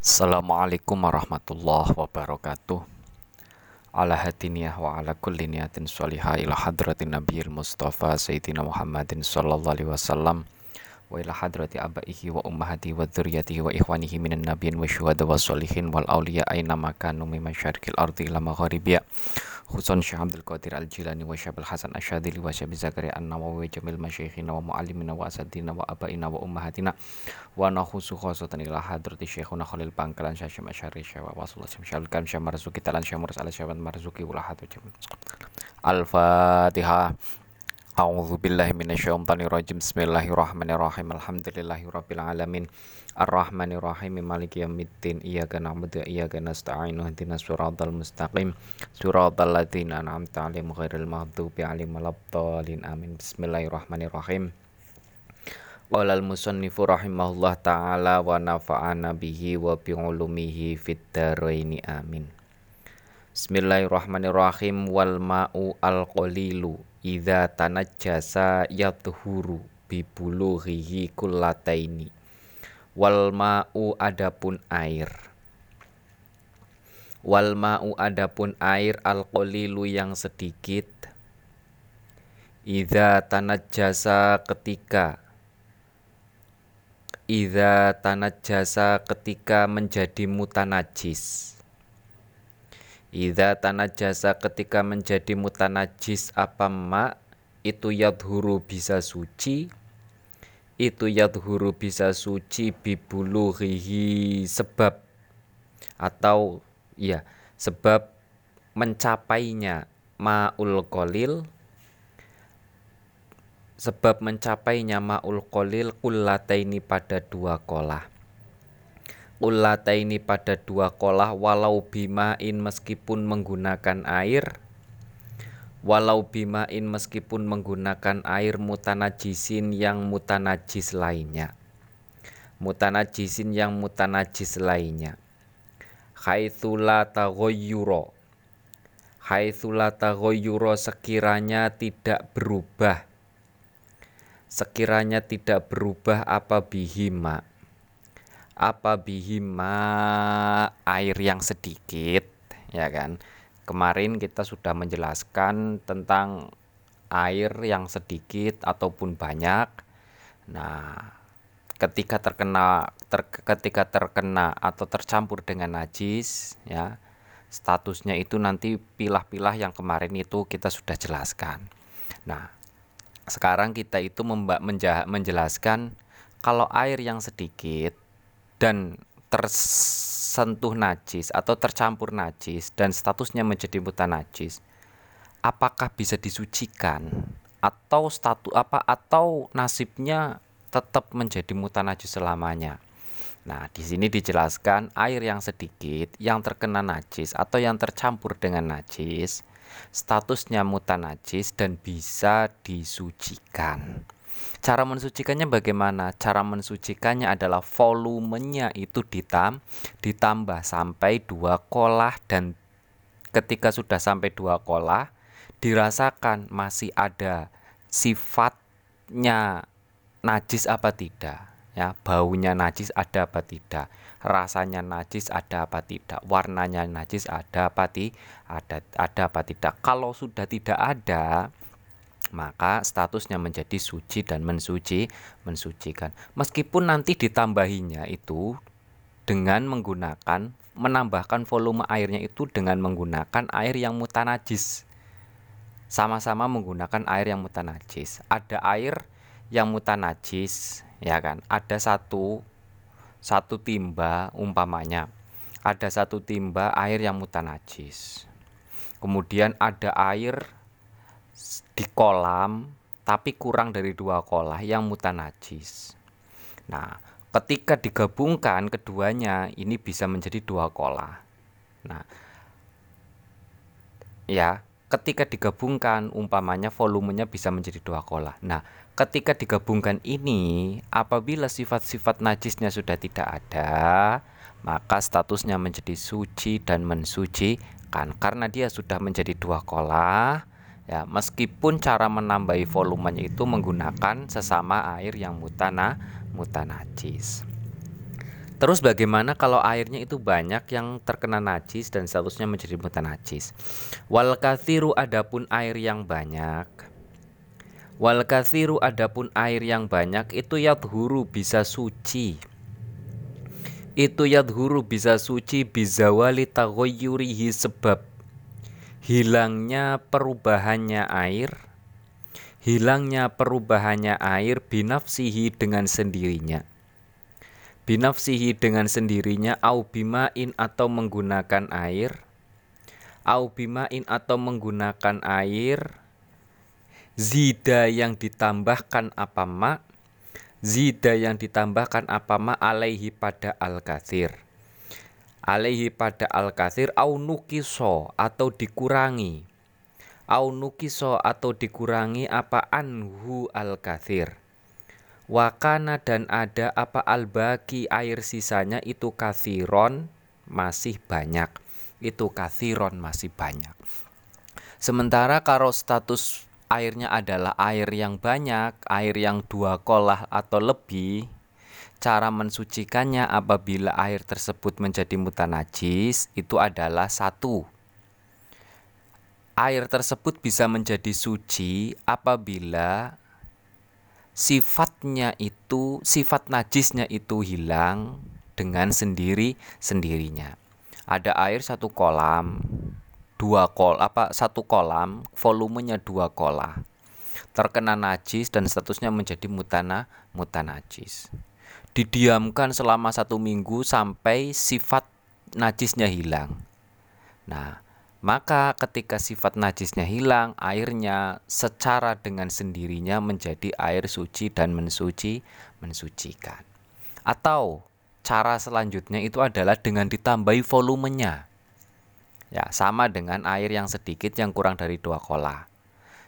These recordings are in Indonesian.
Assalamualaikum warahmatullahi wabarakatuh. Ala hadiniyah wa ala kulli niyatin sholihah ila hadratin nabiyil mustafa sayyidina Muhammadin sallallahu alaihi wasallam wa ila hadrati abaihi wa ummahati wa dzurriyyatihi wa ikhwanihi minan nabiyyin wa syuhada wa sholihin wal awliya aina makanu mimma syarqil ardi ila khusun Syekh Abdul Qadir Al-Jilani wa Syekh Hasan Asyadili wa Syekh Zakaria An-Nawawi jamil masyayikhina wa muallimina wa asadina wa abaina wa ummahatina wa nakhusu khosatan ila hadrati syekhuna Khalil Bangkalan Syekh Asyari Syekh wa Wasulullah Syekh Kan Syekh Marzuki Talan Syekh Murus Ala Syekh Marzuki wa Al-Fatihah A'udzu billahi minasyaitonir rajim. Bismillahirrahmanirrahim. Alhamdulillahirabbil alamin. Arrahmanir rahim. Maliki yaumiddin. Iyyaka na'budu wa iyyaka nasta'in. Ihdinas siratal mustaqim. Siratal ladzina an'amta 'alaihim ghairil maghdubi 'alaihim waladdallin. Amin. Bismillahirrahmanirrahim. Qala al-musannifu rahimahullah ta'ala wa nafa'ana bihi wa bi ulumihi fid dharaini amin. Bismillahirrahmanirrahim wal ma'u al-qalilu idza tanajjasa yathuru bibulughihi kullataini. Wal ma'u adapun air. Wal ma'u adapun air al yang sedikit. Idza tanajjasa ketika. Idza tanajjasa ketika menjadi mutanajis Idza tanajasa ketika menjadi mutanajis apa ma itu yadhuru bisa suci itu yadhuru bisa suci bibulughihi sebab atau ya sebab mencapainya ma'ul kolil sebab mencapainya ma'ul kolil kullataini pada dua kolah ini pada dua kolah walau bimain meskipun menggunakan air? Walau bimain meskipun menggunakan air mutanajisin yang mutanajis lainnya. Mutanajisin yang mutanajis lainnya. Haitsula taghayyura haitsula taghayyura sekiranya tidak berubah. Sekiranya tidak berubah apa bihima apa bihima air yang sedikit ya kan? Kemarin kita sudah menjelaskan tentang air yang sedikit ataupun banyak. Nah ketika terkena ter, ketika terkena atau tercampur dengan najis ya statusnya itu nanti pilah-pilah yang kemarin itu kita sudah jelaskan. Nah sekarang kita itu menjelaskan kalau air yang sedikit dan tersentuh najis atau tercampur najis dan statusnya menjadi najis, apakah bisa disucikan atau status apa atau nasibnya tetap menjadi najis selamanya. Nah, di sini dijelaskan air yang sedikit yang terkena najis atau yang tercampur dengan najis statusnya najis dan bisa disucikan. Cara mensucikannya bagaimana? Cara mensucikannya adalah volumenya itu ditam, ditambah sampai dua kolah dan ketika sudah sampai dua kolah dirasakan masih ada sifatnya najis apa tidak ya baunya najis ada apa tidak rasanya najis ada apa tidak warnanya najis ada apa tidak ada ada apa tidak kalau sudah tidak ada maka statusnya menjadi suci dan mensuci mensucikan. Meskipun nanti ditambahinya itu dengan menggunakan menambahkan volume airnya itu dengan menggunakan air yang mutanajis. Sama-sama menggunakan air yang mutanajis. Ada air yang mutanajis ya kan? Ada satu satu timba umpamanya. Ada satu timba air yang mutanajis. Kemudian ada air di kolam tapi kurang dari dua kolah yang mutanajis. Nah, ketika digabungkan keduanya ini bisa menjadi dua kolah. Nah, ya, ketika digabungkan umpamanya volumenya bisa menjadi dua kolah. Nah, ketika digabungkan ini apabila sifat-sifat najisnya sudah tidak ada, maka statusnya menjadi suci dan mensucikan karena dia sudah menjadi dua kolah Ya, meskipun cara menambahi volumenya itu menggunakan sesama air yang mutana mutanajis. Terus bagaimana kalau airnya itu banyak yang terkena najis dan statusnya menjadi najis? Wal kathiru adapun air yang banyak. Wal kathiru adapun air yang banyak itu yadhuru bisa suci. Itu yadhuru bisa suci bizawali taghayyurihi sebab hilangnya perubahannya air. Hilangnya perubahannya air binafsihi dengan sendirinya. Binafsihi dengan sendirinya au bimain atau menggunakan air. Au bimain atau menggunakan air. Zida yang ditambahkan apa ma? Zida yang ditambahkan apa ma alaihi pada al kathir alaihi pada al kathir au nukiso atau dikurangi au nukiso atau dikurangi apa anhu al kathir Wakana dan ada apa albaki air sisanya itu kathiron masih banyak. Itu kathiron masih banyak. Sementara kalau status airnya adalah air yang banyak, air yang dua kolah atau lebih, cara mensucikannya apabila air tersebut menjadi mutanajis itu adalah satu. Air tersebut bisa menjadi suci apabila sifatnya itu sifat najisnya itu hilang dengan sendiri sendirinya. Ada air satu kolam dua kol apa satu kolam volumenya dua kola. Terkena najis dan statusnya menjadi mutana mutanajis didiamkan selama satu minggu sampai sifat najisnya hilang nah maka ketika sifat najisnya hilang, airnya secara dengan sendirinya menjadi air suci dan mensuci, mensucikan. Atau cara selanjutnya itu adalah dengan ditambahi volumenya. Ya, sama dengan air yang sedikit yang kurang dari dua kola.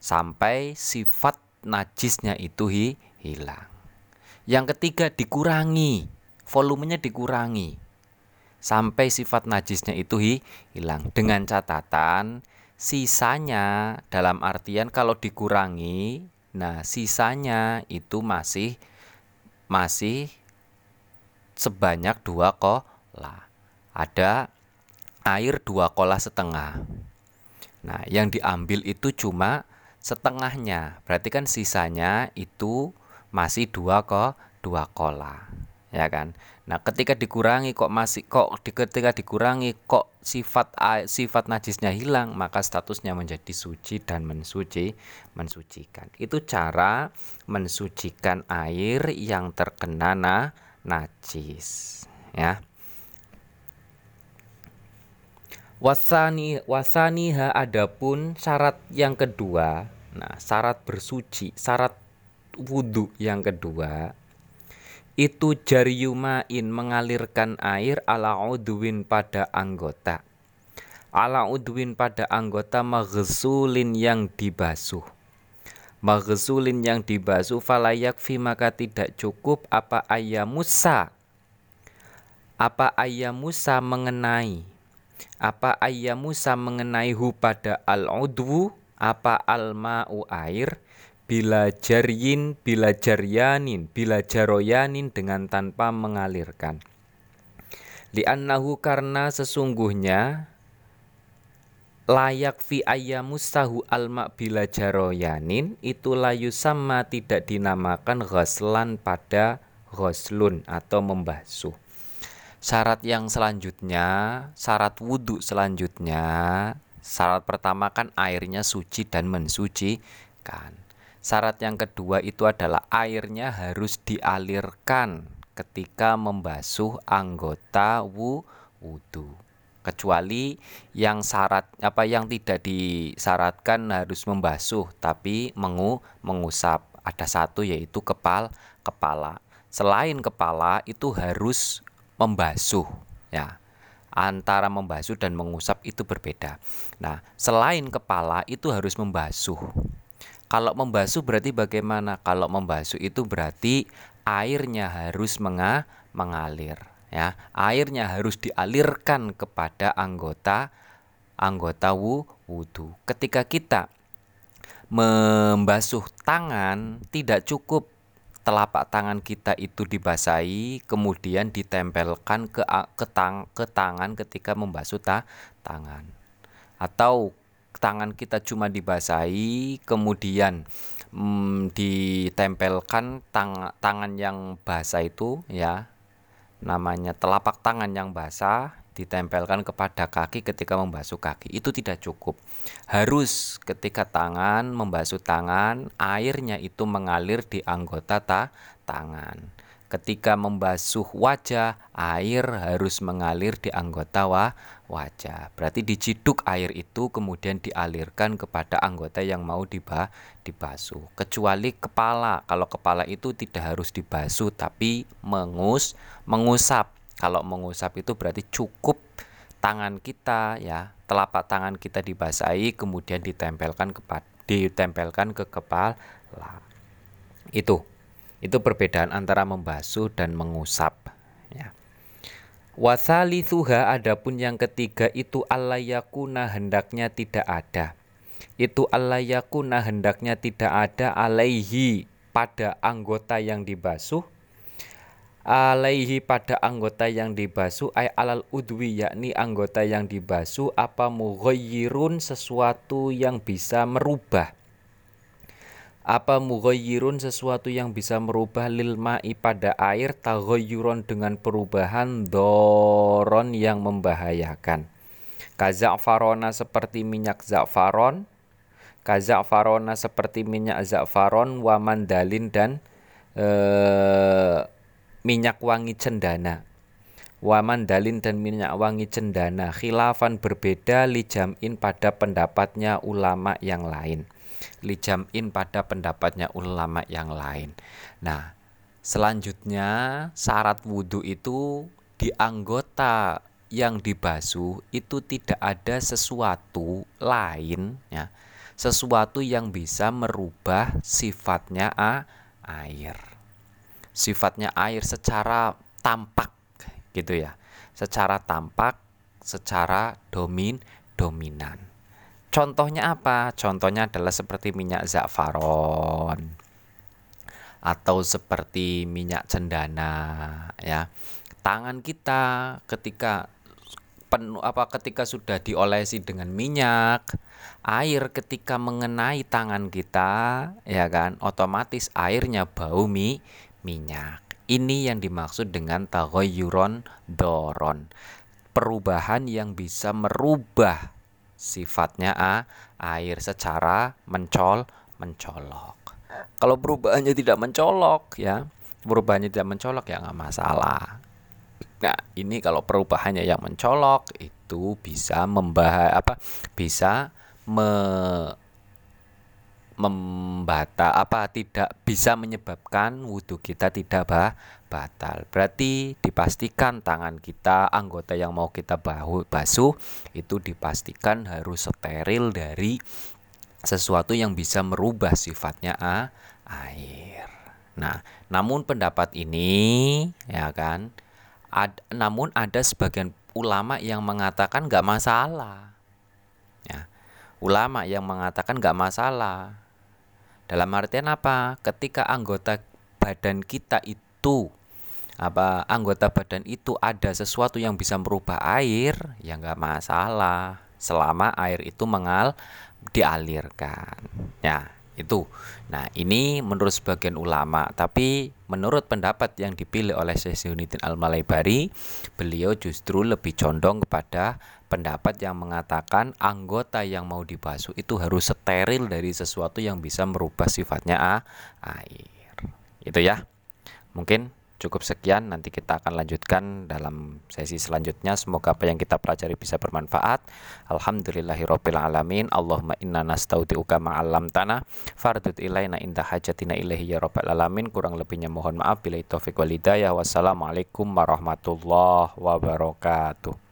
Sampai sifat najisnya itu hi, hilang. Yang ketiga dikurangi, volumenya dikurangi. Sampai sifat najisnya itu hilang. Dengan catatan sisanya dalam artian kalau dikurangi nah sisanya itu masih masih sebanyak dua kola. Ada air dua kola setengah. Nah yang diambil itu cuma setengahnya. Berarti kan sisanya itu masih dua kok dua kola ya kan Nah, ketika dikurangi kok masih kok di, ketika dikurangi kok sifat sifat najisnya hilang, maka statusnya menjadi suci dan mensuci, mensucikan. Itu cara mensucikan air yang terkena na, najis, ya. Wasani wasaniha adapun syarat yang kedua. Nah, syarat bersuci, syarat wudhu yang kedua itu jariyumain mengalirkan air ala udwin pada anggota. Ala udwin pada anggota maghsulin yang dibasuh. Maghsulin yang dibasuh falayak maka tidak cukup. Apa ayamusa? Apa ayamusa mengenai? Apa ayamusa mengenai hu pada al udwu apa al ma'u air bila jaryin, bila jaryanin, bila jaroyanin dengan tanpa mengalirkan. Li'annahu karena sesungguhnya layak fi ayyamustahu alma bila jaroyanin itu layu sama tidak dinamakan ghoslan pada ghoslun atau membasuh. Syarat yang selanjutnya, syarat wudhu selanjutnya, syarat pertama kan airnya suci dan mensucikan. Syarat yang kedua itu adalah airnya harus dialirkan ketika membasuh anggota wudhu. Kecuali yang syarat apa yang tidak disyaratkan harus membasuh tapi mengu, mengusap. Ada satu yaitu kepal kepala. Selain kepala itu harus membasuh ya antara membasuh dan mengusap itu berbeda. Nah, selain kepala itu harus membasuh. Kalau membasuh berarti bagaimana? Kalau membasuh itu berarti airnya harus menga mengalir ya. Airnya harus dialirkan kepada anggota anggota wudhu. Ketika kita membasuh tangan tidak cukup telapak tangan kita itu dibasahi kemudian ditempelkan ke ke, tang, ke tangan ketika membasuh ta, tangan atau tangan kita cuma dibasahi kemudian mm, ditempelkan tang, tangan yang basah itu ya namanya telapak tangan yang basah ditempelkan kepada kaki ketika membasuh kaki. Itu tidak cukup. Harus ketika tangan membasuh tangan airnya itu mengalir di anggota ta tangan. Ketika membasuh wajah air harus mengalir di anggota wa wajah. Berarti diciduk air itu kemudian dialirkan kepada anggota yang mau diba dibasuh. Kecuali kepala. Kalau kepala itu tidak harus dibasuh tapi mengus mengusap. Kalau mengusap itu berarti cukup tangan kita ya, telapak tangan kita dibasahi kemudian ditempelkan ke ditempelkan ke kepala. Itu. Itu perbedaan antara membasuh dan mengusap ya. Wasalithuha adapun yang ketiga itu alayakuna hendaknya tidak ada. Itu alayakuna hendaknya tidak ada alaihi pada anggota yang dibasuh alaihi pada anggota yang dibasuh ay alal udwi yakni anggota yang dibasuh apa mughayyirun sesuatu yang bisa merubah apa mughayyirun sesuatu yang bisa merubah lil ma'i pada air taghayyuron dengan perubahan doron yang membahayakan. Kaza'farona seperti minyak za'faron kaza'farona seperti minyak za'faron wa mandalin dan eh, minyak wangi cendana. Waman dalin dan minyak wangi cendana. Khilafan berbeda lijamin pada pendapatnya ulama yang lain lijamin pada pendapatnya ulama yang lain nah selanjutnya syarat wudhu itu di anggota yang dibasuh itu tidak ada sesuatu lain ya sesuatu yang bisa merubah sifatnya a, air sifatnya air secara tampak gitu ya. Secara tampak, secara domin dominan. Contohnya apa? Contohnya adalah seperti minyak za'faron atau seperti minyak cendana ya. Tangan kita ketika penuh apa ketika sudah diolesi dengan minyak, air ketika mengenai tangan kita ya kan otomatis airnya bau mi minyak. Ini yang dimaksud dengan taghayyuron doron. Perubahan yang bisa merubah sifatnya a, air secara mencol mencolok. Kalau perubahannya tidak mencolok ya, perubahannya tidak mencolok ya nggak masalah. Nah, ini kalau perubahannya yang mencolok itu bisa membah apa? Bisa me membata apa tidak bisa menyebabkan wudhu kita tidak bah, batal. Berarti dipastikan tangan kita, anggota yang mau kita bahu, basuh itu dipastikan harus steril dari sesuatu yang bisa merubah sifatnya a, air. Nah, namun pendapat ini ya kan, ad, namun ada sebagian ulama yang mengatakan nggak masalah. Ya, ulama yang mengatakan nggak masalah dalam artian apa? Ketika anggota badan kita itu apa anggota badan itu ada sesuatu yang bisa merubah air, ya nggak masalah selama air itu mengal dialirkan. Ya, itu. Nah, ini menurut sebagian ulama, tapi menurut pendapat yang dipilih oleh Syekh Al-Malaibari, beliau justru lebih condong kepada pendapat yang mengatakan anggota yang mau dibasuh itu harus steril dari sesuatu yang bisa merubah sifatnya a, air. Itu ya. Mungkin cukup sekian nanti kita akan lanjutkan dalam sesi selanjutnya. Semoga apa yang kita pelajari bisa bermanfaat. Alhamdulillahirabbil alamin Allahumma inna nastaudiuka ma 'allamtana. Fardut ilaina inda hajatina ilaihi ya rabbal alamin. Kurang lebihnya mohon maaf. Bila taufik wal wassalamualaikum warahmatullahi wabarakatuh